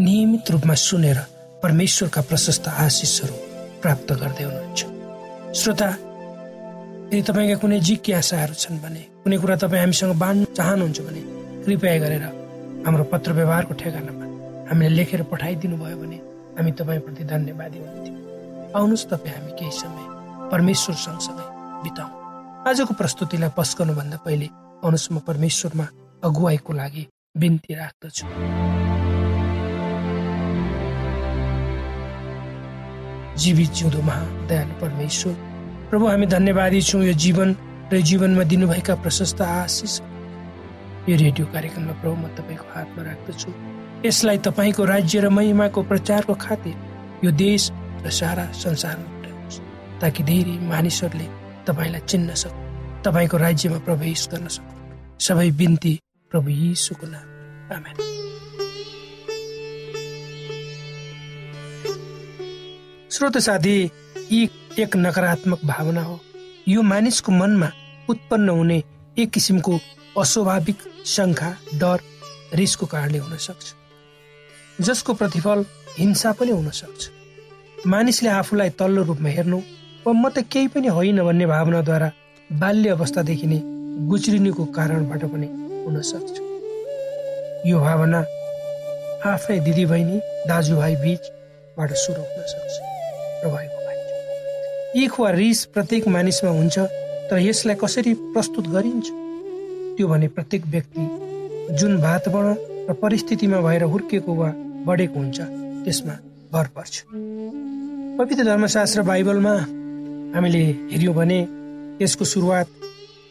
नियमित रूपमा सुनेर परमेश्वरका प्रशस्त आशिषहरू प्राप्त गर्दै हुनुहुन्छ। श्रोता यदि तपाईँका कुनै जिज्ञासाहरू छन् भने कुनै कुरा तपाईँ हामीसँग बाँड्न चाहनुहुन्छ भने कृपया गरेर हाम्रो पत्र व्यवहारको ठेगानामा हामीले लेखेर पठाइदिनु भयो भने हामी तपाईँप्रति धन्यवादी हुन्थ्यौँ। आउनुहोस् तपाईँ हामी केही समय परमेश्वर सँगसँगै बिताउँ। आजको प्रस्तुतिलाई पस्कनुभन्दा पहिले आउनुहोस् म परमेश्वरमा अगुवाईको लागि बिन्ती राख्दछु। जीवित जिउँदो महादयालु परमेश्वर। प्रभु हामी धन्यवादी छौँ यो जीवन र जीवनमा दिनुभएका प्रशस्त आशिष। यो रेडियो कार्यक्रममा प्रभु म तपाईँको हातमा राख्दछु। यसलाई तपाईँको राज्य र महिमाको प्रचारको खातिर यो देश र सारा संसारमा पुर्याउनुहोस् ताकि धेरै मानिसहरूले तपाईँलाई चिन्न सकु तपाईँको राज्यमा प्रवेश गर्न सकु। सबै बिन्ती प्रभु यीशुको नाम आमेन। श्रोत साथी यी एक नकारात्मक भावना हो। यो मानिसको मनमा उत्पन्न हुने एक किसिमको अस्वाभाविक शङ्का डर रिसको कारणले हुन सक्छ। जसको प्रतिफल हिंसा पनि हुन सक्छ। मानिसले आफूलाई तल्लो रूपमा हेर्नु वा म त केही पनि होइन भन्ने भावनाद्वारा बाल्य अवस्थादेखि नै गुज्रिनुको कारणबाट पनि हुन सक्छ। यो भावना आफ्नै दिदीबहिनी दाजुभाइ बिचबाट सुरु हुन सक्छ। र भएको पाइन्छ। इख वा रिस प्रत्येक मानिसमा हुन्छ तर यसलाई कसरी प्रस्तुत गरिन्छ? त्यो भने प्रत्येक व्यक्ति जुन वातावरण र परिस्थितिमा भएर हुर्किएको वा बढेको हुन्छ त्यसमा भर पर्छ। पवित्र धर्मशास्त्र बाइबलमा हामीले हेऱ्यौँ भने यसको सुरुवात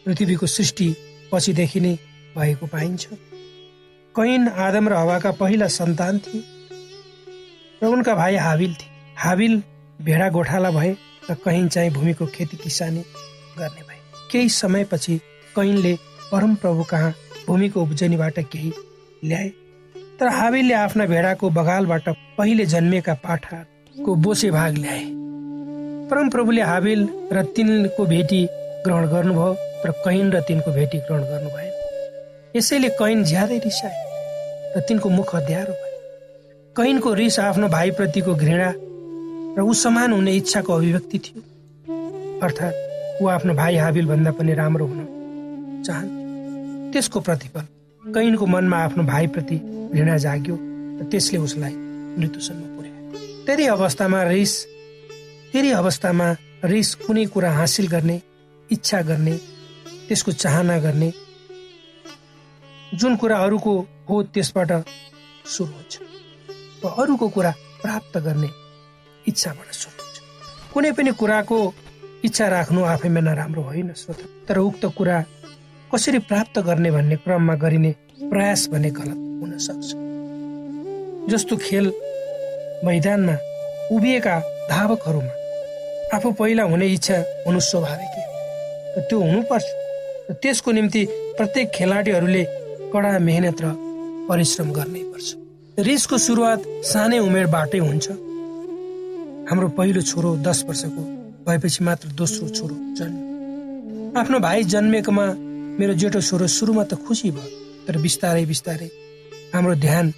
पृथ्वीको सृष्टि पछिदेखि नै भएको पाइन्छ। कैन आदम र हवाका पहिला सन्तान थिए र उनका भाइ हाबिल थिए। हाबिल भेडा गोठाला भए र कहीँ चाहिँ भूमिको खेती किसानी गर्ने भए। केही समयपछि कैनले परमप्रभु कहाँ भूमिको उब्जनीबाट केही ल्याए। तर हाबिलले आफ्ना भेडाको बगालबाट पहिले जन्मेका पाठाको बोसे भाग ल्याए। परमप्रभुले हाबिल र तिनको भेटी ग्रहण गर्नुभयो तर कैन र तिनको भेटी ग्रहण गर्नु भएन यसैले कैन ज्यादै रिसाए र तिनको मुख अध्यारो भयो। कैनको रिस आफ्नो भाइप्रतिको घृणा र ऊ समान हुने इच्छाको अभिव्यक्ति थियो। अर्थात् ऊ आफ्नो भाइ हाबिल भन्दा पनि राम्रो हुन चाहन्थ्यो त्यसको प्रतिफल कैनको मनमा आफ्नो भाइप्रति घृणा जाग्यो र त्यसले उसलाई मृत्युसम्म पुर्यायो। धेरै अवस्थामा रिस धेरै अवस्थामा रिस कुनै कुरा हासिल गर्ने इच्छा गर्ने त्यसको चाहना गर्ने जुन कुरा अरूको हो त्यसबाट सुरु हुन्छ। र अरूको कुरा प्राप्त गर्ने इच्छाबाट सुरु हुन्छ कुनै पनि कुराको इच्छा राख्नु आफैमा नराम्रो होइन श्रोत तर उक्त कुरा कसरी प्राप्त गर्ने भन्ने क्रममा गरिने प्रयास भने गलत हुन सक्छ। जस्तो खेल मैदानमा उभिएका धावकहरूमा आफू पहिला हुने इच्छा हुनु स्वाभाविक त्यो हुनुपर्छ। त्यसको निम्ति प्रत्येक खेलाडीहरूले कडा मेहनत र परिश्रम गर्नै पर्छ। रिसको सुरुवात सानै उमेरबाटै हुन्छ। हाम्रो पहिलो छोरो दस वर्षको भएपछि मात्र दोस्रो छोरो जन्म। आफ्नो भाइ जन्मेकोमा मेरो जेठो छोरो सुरुमा त खुसी भयो तर बिस्तारै बिस्तारै हाम्रो ध्यान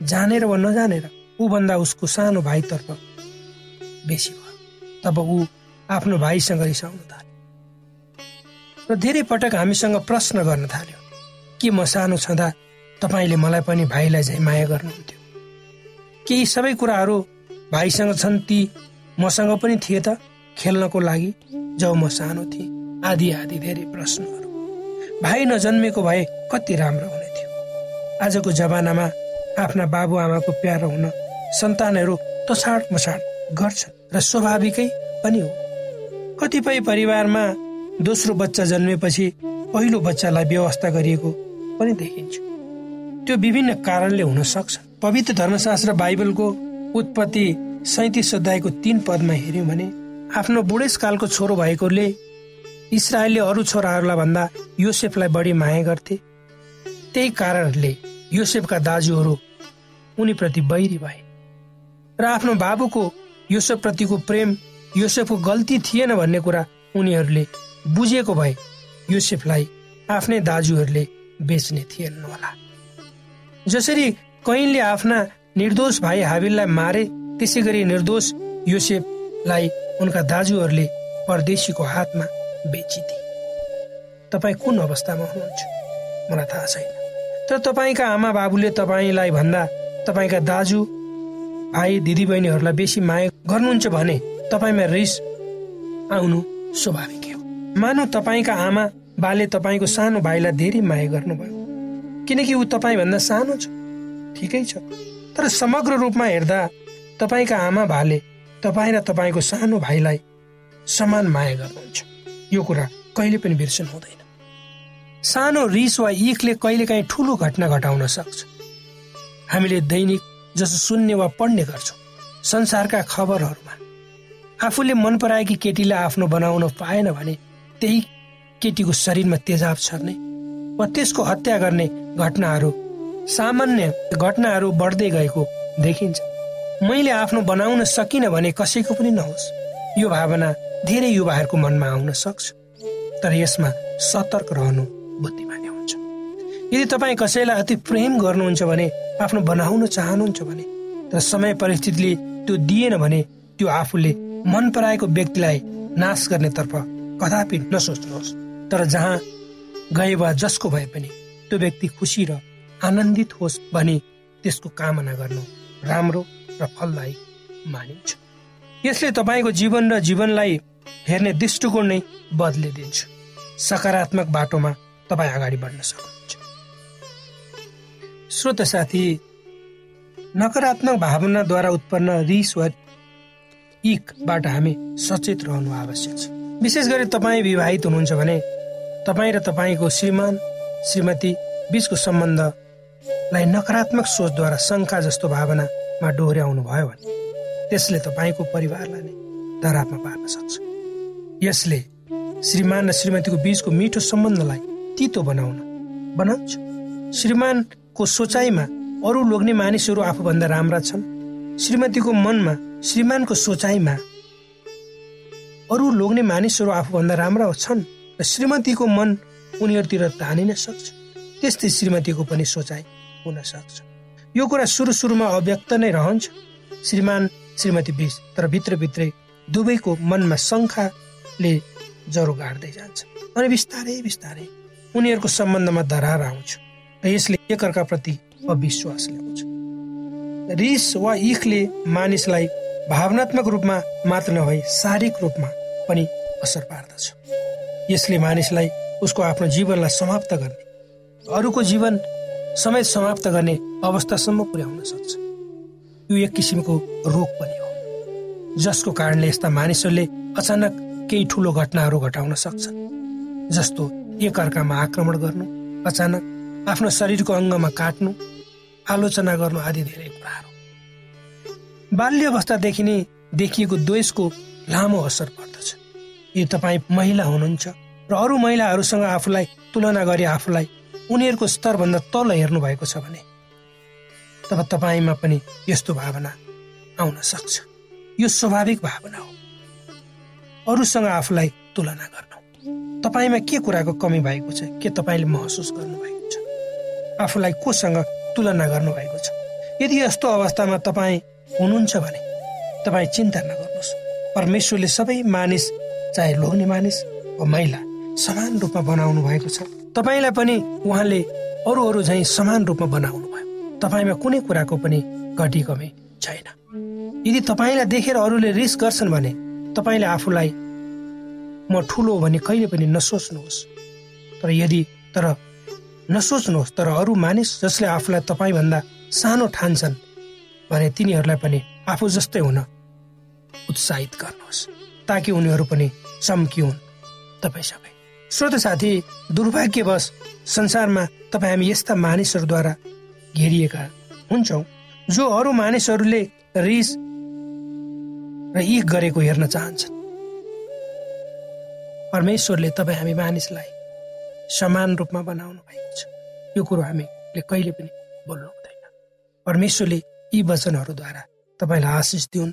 जानेर वा नजानेर ऊभन्दा उसको सानो भाइतर्फ बेसी भयो तब ऊ आफ्नो भाइसँग रिसाउन थाल्यो। र धेरै पटक हामीसँग प्रश्न गर्न थाल्यो के म सानो छँदा तपाईँले मलाई पनि भाइलाई झै माया गर्नुहुन्थ्यो? केही सबै कुराहरू भाइसँग छन् ती। मसँग पनि थिए त खेल्नको लागि। जब म सानो थिएँ आदि आदि धेरै प्रश्नहरू। भाइ नजन्मेको भए कति राम्रो हुने थियो। आजको जमानामा आफ्ना बाबुआमाको प्यारो हुन सन्तानहरू तछाड मछाड गर्छन् र स्वाभाविकै पनि हो। कतिपय परिवारमा दोस्रो बच्चा जन्मेपछि पहिलो बच्चालाई व्यवस्था गरिएको पनि देखिन्छ। त्यो विभिन्न कारणले हुन सक्छ। पवित्र धर्मशास्त्र बाइबलको उत्पत्ति सैतिस अध्यायको तीन पदमा हेऱ्यौँ भने आफ्नो बुढेसकालको छोरो भएकोले इसरायलले अरू छोराहरूलाई भन्दा योसेफलाई बढी माया गर्थे। त्यही कारणले योसेफका दाजुहरू उनीप्रति बैरी भए। र आफ्नो बाबुको योसेफप्रतिको प्रेम योसेफको गल्ती थिएन भन्ने कुरा उनीहरूले बुझेको भए योसेफलाई आफ्नै दाजुहरूले बेच्ने थिएनन् होला। जसरी कैनले आफ्ना निर्दोष भाइ हाबिललाई मारे। त्यसै गरी निर्दोष योसेफलाई उनका दाजुहरूले परदेशीको हातमा बेचिदिए तपाईँ कुन अवस्थामा हुनुहुन्छ? मलाई थाहा छैन। तर तपाईँका आमा बाबुले तपाईँलाई भन्दा तपाईँका दाजु भाइ दिदीबहिनीहरूलाई बेसी माया गर्नुहुन्छ भने तपाईँमा रिस आउनु स्वाभाविक हो। मानव तपाईँका आमा बाले तपाईँको सानो भाइलाई धेरै माया गर्नुभयो। किनकि ऊ तपाईँभन्दा सानो छ। ठिकै छ। तर समग्र रूपमा हेर्दा तपाईँका आमा बाले तपाईँ र तपाईँको सानो भाइलाई समान माया गर्नुहुन्छ। यो कुरा कहिले पनि बिर्सनु हुँदैन। सानो रिस वा इखले कहिलेकाहीँ ठुलो घटना घटाउन सक्छ। हामीले दैनिक जसो सुन्ने वा पढ्ने गर्छौँ संसारका खबरहरूमा। आफूले मन पराएकी केटीलाई आफ्नो बनाउन पाएन भने त्यही केटीको शरीरमा तेजाब छर्ने वा त्यसको हत्या गर्ने घटनाहरू सामान्य घटनाहरू बढ्दै गएको देखिन्छ। मैले आफ्नो बनाउन सकिनँ भने कसैको पनि नहोस्। यो भावना धेरै युवाहरूको मनमा आउन सक्छ। तर यसमा सतर्क रहनु बुद्धिमानी हुन्छ। यदि तपाईँ कसैलाई अति प्रेम गर्नुहुन्छ भने आफ्नो बनाउन चाहनुहुन्छ भने तर समय परिस्थितिले त्यो दिएन भने त्यो आफूले मन पराएको व्यक्तिलाई नाश गर्नेतर्फ कदापि नसोच्नुहोस्। तर जहाँ गए वा जसको भए पनि त्यो व्यक्ति खुसी र आनन्दित होस् भने त्यसको कामना गर्नु राम्रो र फलदायी मानिन्छ। यसले तपाईँको जीवन र जीवनलाई हेर्ने दृष्टिकोण नै बदलिदिन्छ सकारात्मक बाटोमा तपाईँ अगाडि बढ्न सक्नुहुन्छ। श्रोत साथी नकारात्मक भावनाद्वारा उत्पन्न रिस वा इकबाट हामी सचेत रहनु आवश्यक छ। विशेष गरी तपाईँ विवाहित हुनुहुन्छ भने तपाईँ र तपाईँको श्रीमान श्रीमती बिचको सम्बन्धलाई नकारात्मक सोचद्वारा शङ्का जस्तो भावनामा डोर्याउनु भयो भने त्यसले तपाईँको परिवारलाई नै धरापमा पार्न सक्छ। यसले श्रीमान र श्रीमतीको बिचको मिठो सम्बन्धलाई तितो बनाउन बनाउँछ। श्रीमानको सोचाइमा अरू लोग्ने मानिसहरू आफूभन्दा राम्रा छन्। श्रीमतीको मनमा श्रीमानको सोचाइमा अरू लोग्ने मानिसहरू आफूभन्दा राम्रा छन् र श्रीमतीको मन उनीहरूतिर तानिन सक्छ। त्यस्तै श्रीमतीको पनि सोचाइ हुन सक्छ। यो कुरा सुरु सुरुमा अव्यक्त नै रहन्छ श्रीमान श्रीमती बिच तर भित्रभित्रै दुवैको मनमा शङ्खाले जरो गाड्दै जान्छ। अनि बिस्तारै बिस्तारै उनीहरूको सम्बन्धमा दरार आउँछ र यसले एकअर्काप्रति अविश्वास ल्याउँछ। रिस वा इखले मानिसलाई भावनात्मक रूपमा मात्र नभई शारीरिक रूपमा पनि असर पार्दछ। यसले मानिसलाई उसको आफ्नो जीवनलाई समाप्त गर्ने अरूको जीवन समेत समाप्त गर्ने अवस्थासम्म पुर्याउन सक्छ। यो एक किसिमको रोग पनि हो जसको कारणले यस्ता मानिसहरूले अचानक केही ठुलो घटनाहरू घटाउन सक्छन् जस्तो एकअर्कामा आक्रमण गर्नु अचानक आफ्नो शरीरको अङ्गमा काट्नु आलोचना गर्नु आदि धेरै कुराहरू। बाल्य अवस्थादेखि नै देखिएको द्वेषको लामो असर पर्दछ। यदि तपाईँ महिला हुनुहुन्छ र अरू महिलाहरूसँग आफूलाई तुलना गरी आफूलाई उनीहरूको स्तरभन्दा तल हेर्नु भएको छ भने तब तपाईँमा पनि यस्तो भावना आउन सक्छ। यो स्वाभाविक भावना हो। अरूसँग आफूलाई तुलना गर्नु। तपाईँमा के कुराको कमी भएको छ के तपाईँले महसुस गर्नुभएको छ? आफूलाई कोसँग तुलना गर्नुभएको छ? यदि यस्तो अवस्थामा तपाईँ हुनुहुन्छ भने तपाईँ चिन्ता नगर्नुहोस्। परमेश्वरले सबै मानिस चाहे लोग्ने मानिस वा महिला समान रूपमा बनाउनु भएको छ। तपाईँलाई पनि उहाँले अरू अरू झैँ समान रूपमा बनाउनु भयो। तपाईँमा कुनै कुराको पनि घटी कमी छैन। यदि तपाईँलाई देखेर अरूले रिस गर्छन् भने तपाईँले आफूलाई म ठुलो भने कहिले पनि नसोच्नुहोस्। तर यदि तर नसोच्नुहोस् तर अरू मानिस जसले आफूलाई तपाईँभन्दा सानो ठान्छन् भने तिनीहरूलाई पनि आफू जस्तै हुन उत्साहित गर्नुहोस् ताकि उनीहरू पनि चम्किउन् तपाईँ सबै। श्रोत साथी दुर्भाग्यवश संसारमा तपाईँ हामी यस्ता मानिसहरूद्वारा घेरिएका हुन्छौँ जो अरू मानिसहरूले रिस र इ गरेको हेर्न चाहन्छन्। परमेश्वरले तपाईँ हामी मानिसलाई समान रूपमा बनाउनु भएको छ। यो कुरो हामीले कहिले पनि बोल्नु हुँदैन। परमेश्वरले यी वचनहरूद्वारा तपाईँलाई आशिष दिउन्।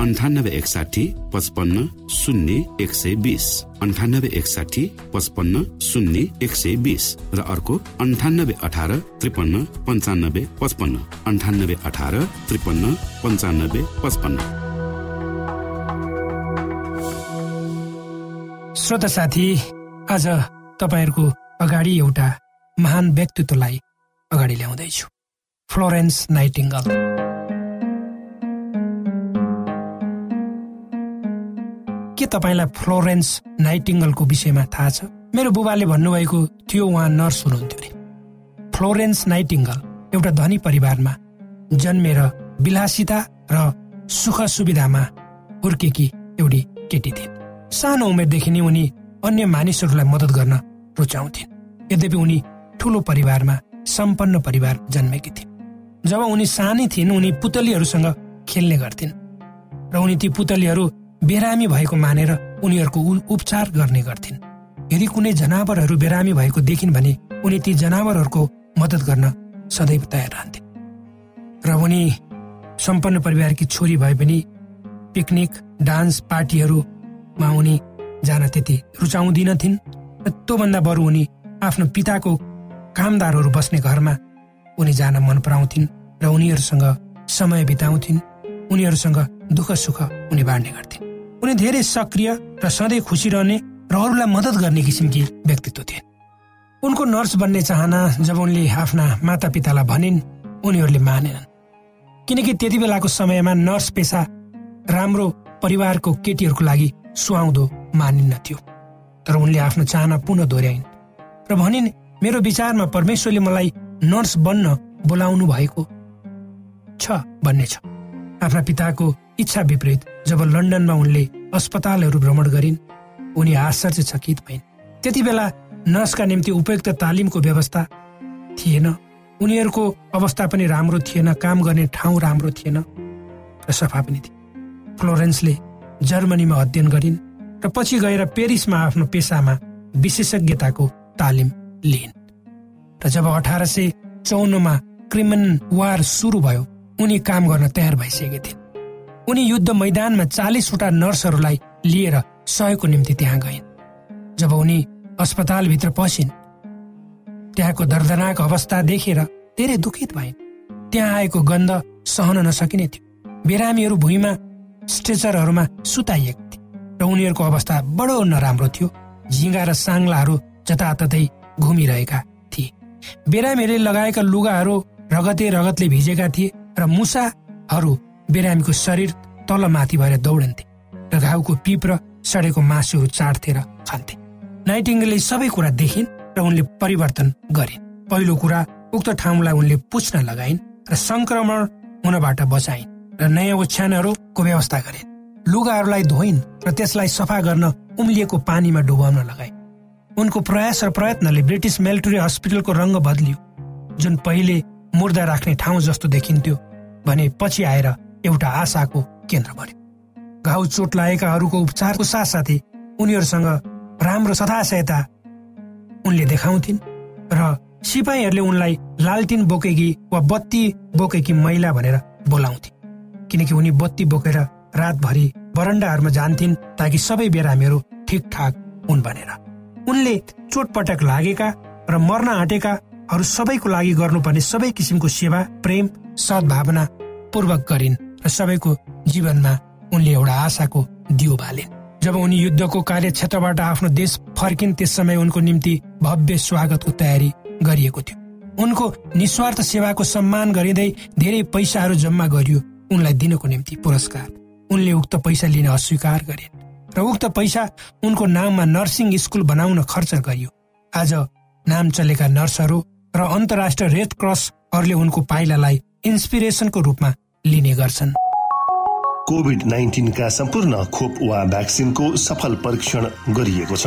अन्ठानब्बे एकसाठी पचपन्न शून्य एक सय बिस। अन्ठानब्बे एकसाठी पचपन्न शून्य एक सय बिस। र अर्को अन्ठानब्बे अठार त्रिपन्न पन्चानब्बे पचपन्न। अन्ठानब्बे अठार त्रिपन्न पन्चानब्बे पचपन्न। श्रोता साथी आज तपाईँहरूको अगाडि एउटा महान व्यक्तित्वलाई अगाडि ल्याउँदैछु। Florence Nightingale. के तपाईँलाई फ्लोरेन्स नाइटिङ्गलको विषयमा थाहा छ? मेरो बुबाले भन्नुभएको थियो उहाँ नर्स हुनुहुन्थ्यो अरे। फ्लोरेन्स नाइटिङ्गल एउटा धनी परिवारमा जन्मेर विलासिता र सुख सुविधामा हुर्केकी एउटी केटी थिइन्। सानो उमेरदेखि नै उनी अन्य मानिसहरूलाई मद्दत गर्न रुचाउँथिन्। यद्यपि उनी ठुलो परिवारमा सम्पन्न परिवार जन्मेकी थिइन्। जब उनी सानै थिइन् उनी पुतलीहरूसँग खेल्ने गर्थिन्। र उनी ती पुतलीहरू बेरामी भएको मानेर उनीहरूको उपचार गर्ने गर्थिन्। यदि कुनै जनावरहरू बेरामी भएको देखिन् भने उनी ती जनावरहरूको मद्दत गर्न सदैव तयार रहन्थे। र उनी सम्पन्न परिवारकी छोरी भए पनि पिकनिक डान्स पार्टीहरूमा उनी जान त्यति रुचाउँदिनथिन्। र त्योभन्दा बरु उनी आफ्नो पिताको कामदारहरू बस्ने घरमा उनी जान मन पराउँथिन् र उनीहरूसँग समय बिताउँथिन्। उनीहरूसँग दुःख सुख उनी बाँड्ने गर्थिन्। उनी धेरै सक्रिय र सधैँ खुसी रहने र अरूलाई मद्दत गर्ने किसिमकी व्यक्तित्व थिए। उनको नर्स बन्ने चाहना जब उनले आफ्ना माता पितालाई भनिन् उनीहरूले मानेनन्। किनकि त्यति बेलाको समयमा नर्स पेसा राम्रो परिवारको केटीहरूको लागि सुहाउँदो मानिन्न थियो। तर उनले आफ्नो चाहना पुनः दोहोऱ्याइन् र भनिन् मेरो विचारमा परमेश्वरले मलाई नर्स बन्न बोलाउनु भएको छ भन्ने छ। आफ्ना पिताको इच्छा विपरीत जब लन्डनमा उनले अस्पतालहरू भ्रमण गरिन् उनी आश्चर्यचकित भइन्। त्यति बेला नर्सका निम्ति उपयुक्त तालिमको व्यवस्था थिएन। उनीहरूको अवस्था पनि राम्रो थिएन काम गर्ने ठाउँ राम्रो थिएन र सफा पनि थिए। फ्लोरेन्सले जर्मनीमा अध्ययन गरिन् र पछि गएर पेरिसमा आफ्नो पेसामा विशेषज्ञताको तालिम लिइन्। र जब अठार सय चौन्नमा क्रिमन वार सुरु भयो उनी काम गर्न तयार भइसकेकी थिइन्। उनी युद्ध मैदानमा चालिसवटा नर्सहरूलाई लिएर सहयोगको निम्ति त्यहाँ गइन्। जब उनी अस्पतालभित्र पसिन् त्यहाँको दर्दनाक अवस्था देखेर धेरै दुखित भइन्। त्यहाँ आएको गन्ध सहन नसकिने थियो। बिरामीहरू भुइँमा स्ट्रेचरहरूमा सुताइएको थिए र उनीहरूको अवस्था बडो नराम्रो थियो। झिङ्गा र साङ्लाहरू जताततै घुमिरहेका थिए। बिरामीहरूले लगाएका लुगाहरू रगते रगतले भिजेका थिए। र मुसाहरू बिरामीको शरीर तल माथि भएर दौडन्थे र घाउको पिप र सडेको मासुहरू चाट्थे र खान्थे। नाइटिङ्गलले सबै कुरा देखिन् र उनले परिवर्तन गरिन्। पहिलो कुरा उक्त ठाउँलाई उनले पुछ्न लगाइन् र संक्रमण हुनबाट बचाइन् र नयाँ ओछ्यानहरूको व्यवस्था गरिन्। लुगाहरूलाई धोइन् र त्यसलाई सफा गर्न उम्लिएको पानीमा डुबाउन लगाइन्। उनको प्रयास र प्रयत्नले ब्रिटिस मेल्टुरी हस्पिटलको रङ्ग बदलियो जुन पहिले मुर्दा राख्ने ठाउँ जस्तो देखिन्थ्यो भने पछि आएर एउटा आशाको केन्द्र बन्यो। घाउ चोट लागेकाहरूको उपचारको साथसाथै उनीहरूसँग राम्रो सदासहायता उनले देखाउँथिन् र सिपाहीहरूले उनलाई लालटिन बोकेकी वा बत्ती बोकेकी महिला भनेर बोलाउँथे किनकि उनी बत्ती बोकेर रातभरि बरन्डाहरूमा जान्थिन् ताकि सबै बिरामीहरू ठिकठाक हुन् भनेर। उनले चोटपटक लागेका र मर्न आँटेकाहरू सबैको लागि गर्नुपर्ने सबै किसिमको सेवा प्रेम सद्भावना पूर्वक गरिन् र सबैको जीवनमा उनले एउटा आशाको दियो बालिन्। जब उनी युद्धको कार्यक्षेत्रबाट आफ्नो देश फर्किन् त्यस समय उनको निम्ति भव्य स्वागतको तयारी गरिएको थियो। उनको निस्वार्थ सेवाको सम्मान गरिँदै धेरै पैसाहरू जम्मा गरियो उनलाई दिनको निम्ति पुरस्कार। उनले उक्त पैसा लिन अस्वीकार गरिन् र उक्त पैसा उनको नाममा नर्सिङ स्कुल बनाउन खर्च गरियो। आज नाम चलेका नर्सहरू र अन्तर्राष्ट्रिय रेड क्रसहरूले उनको पाइलालाई इन्सपिरेसनको रूपमा लिने गर्छन्। कोभिड नाइन्टिनका सम्पूर्ण खोप वा भ्याक्सिनको सफल परीक्षण गरिएको छ।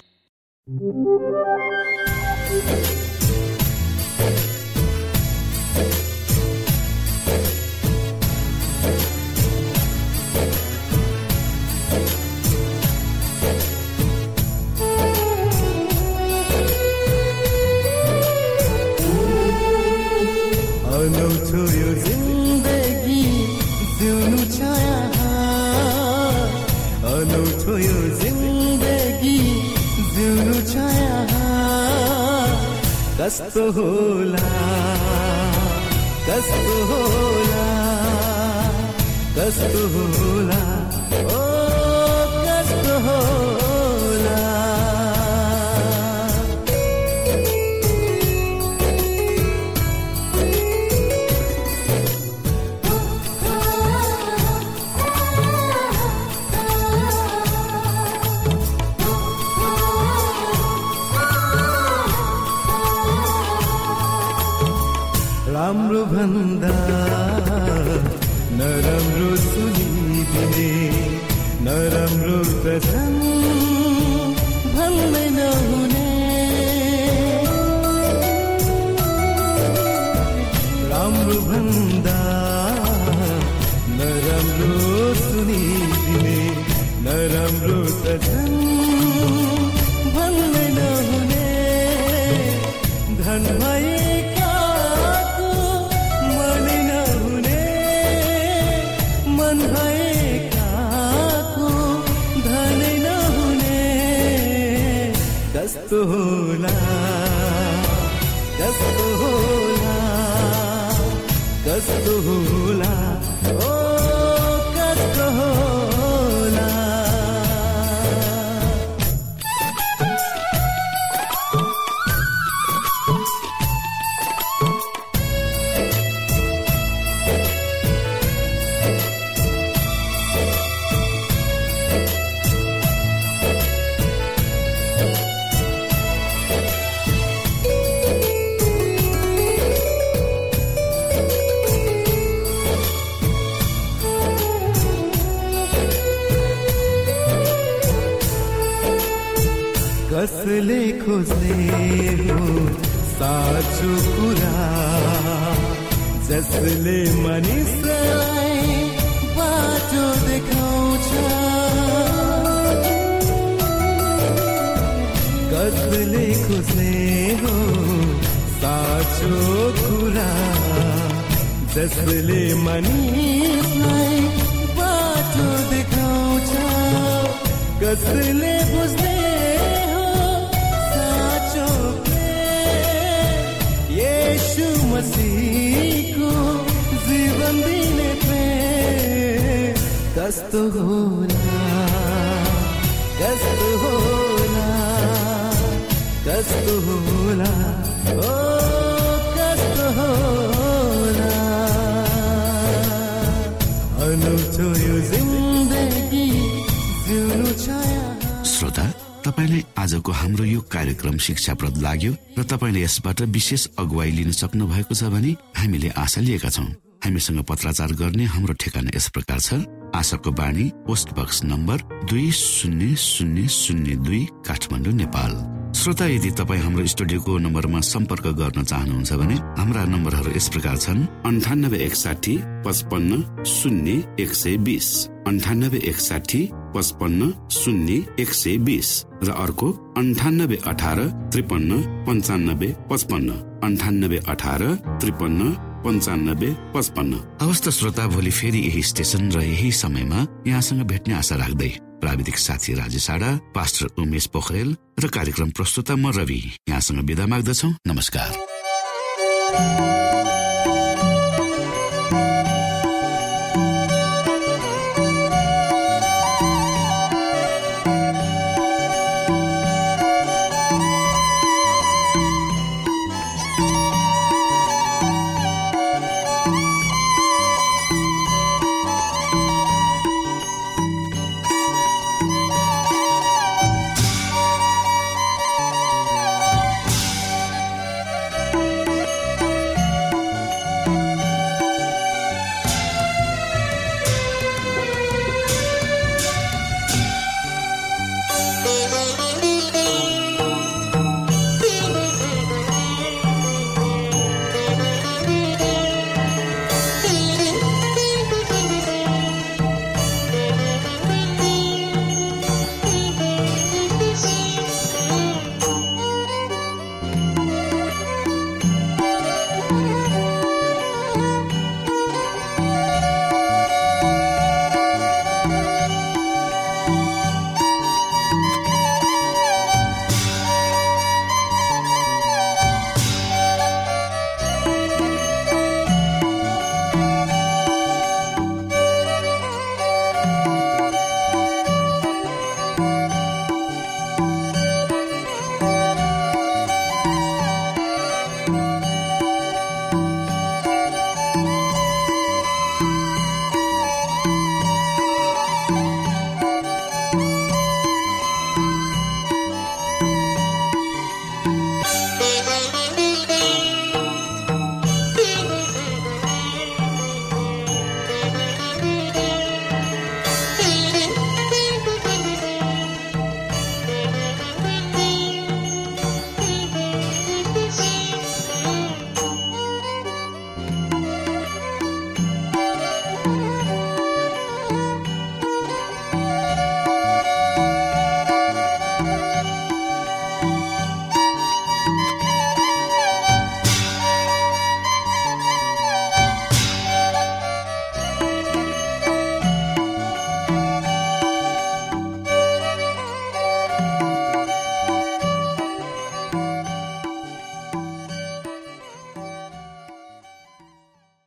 अनौठो कस्तो होला कस्तो होला कस्तो होला। ओ राम्रो भन्दा नराम्रो सुनिदिने नराम्रो त कसले खोज्ने हो साँचो कुरा। जसले मानिसलाई बाटो देखाउँछ। कसले खोज्ने हो साँचो कुरा। जसले मानिसलाई बाटो देखाउँछ कसले बुझ्ने होला ओ श्रोता आजको हाम्रो यो कार्यक्रम शिक्षाप्रद लाग्यो र तपाईँले यसबाट विशेष अगुवाई लिन सक्नु भएको छ भने हामीले आशा लिएका छौँ। हामीसँग पत्राचार गर्ने हाम्रो ठेगाना यस प्रकार छ। आशाको बाणी पोस्ट बक्स नम्बर दुई शून्य शून्य शून्य दुई काठमाडौँ नेपाल। श्रोता यदि तपाईँ हाम्रो स्टुडियोको नम्बरमा सम्पर्क गर्न चाहनुहुन्छ भने हाम्रा नम्बरहरू यस प्रकार छन्। अन्ठानब्बे एकसाठी पचपन्न शून्य एक सय बिस। अन्ठानब्बे एकसाठी पचपन्न शून्य एक सय बिस। र अर्को अन्ठानब्बे अठार त्रिपन्न पन्चानब्बे पचपन्न। अन्ठानब्बे अठार त्रिपन्न पन्चानब्बे पचपन्न। हवस् त श्रोता भोलि फेरि यही स्टेशन र यही समयमा यहाँसँग भेट्ने आशा राख्दै प्राविधिक साथी राजेश पास्टर उमेश पोखरेल र कार्यक्रम प्रस्तुता म रवि यहाँसँग विदा माग्दछौ। नमस्कार।